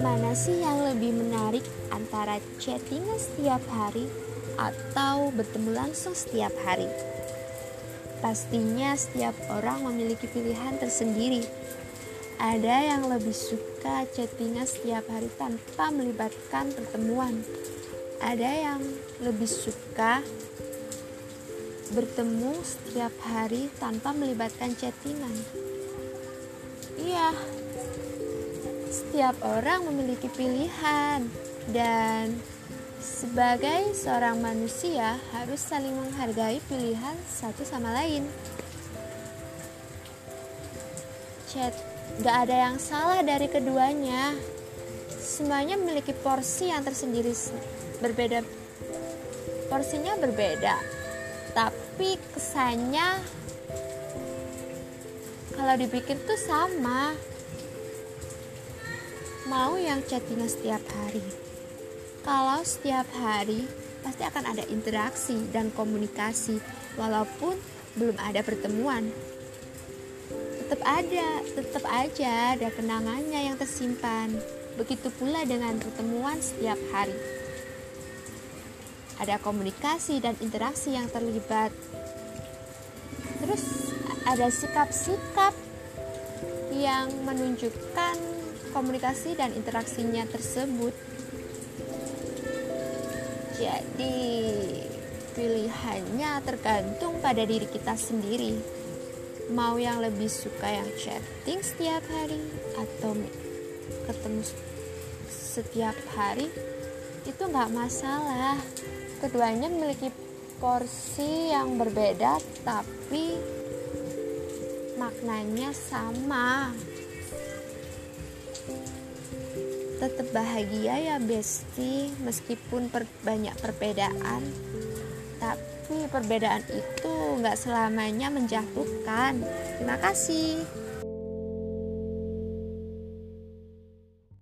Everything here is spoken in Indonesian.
Mana sih yang lebih menarik antara chattingan setiap hari atau bertemu langsung setiap hari? Pastinya setiap orang memiliki pilihan tersendiri. Ada yang lebih suka chattingan setiap hari tanpa melibatkan pertemuan. Ada yang lebih suka bertemu setiap hari tanpa melibatkan chattingan. Iya, setiap orang memiliki pilihan dan sebagai seorang manusia harus saling menghargai pilihan satu sama lain. Chat, gak ada yang salah dari keduanya. Semuanya memiliki porsi yang tersendiri berbeda. Porsinya berbeda, tapi kesannya kalau dipikir tuh sama mau yang chattingan setiap hari. Kalau setiap hari pasti akan ada interaksi dan komunikasi walaupun belum ada pertemuan. Tetap ada, tetap aja ada kenangannya yang tersimpan. Begitu pula dengan pertemuan setiap hari. Ada komunikasi dan interaksi yang terlibat. Terus ada sikap-sikap yang menunjukkan komunikasi dan interaksinya tersebut. Jadi, pilihannya tergantung pada diri kita sendiri. Mau yang lebih suka yang chatting setiap hari atau ketemu setiap hari itu nggak masalah. Keduanya memiliki porsi yang berbeda tapi maknanya sama. Tetap bahagia ya Besti meskipun per, banyak perbedaan. Tapi perbedaan itu nggak selamanya menjatuhkan. Terima kasih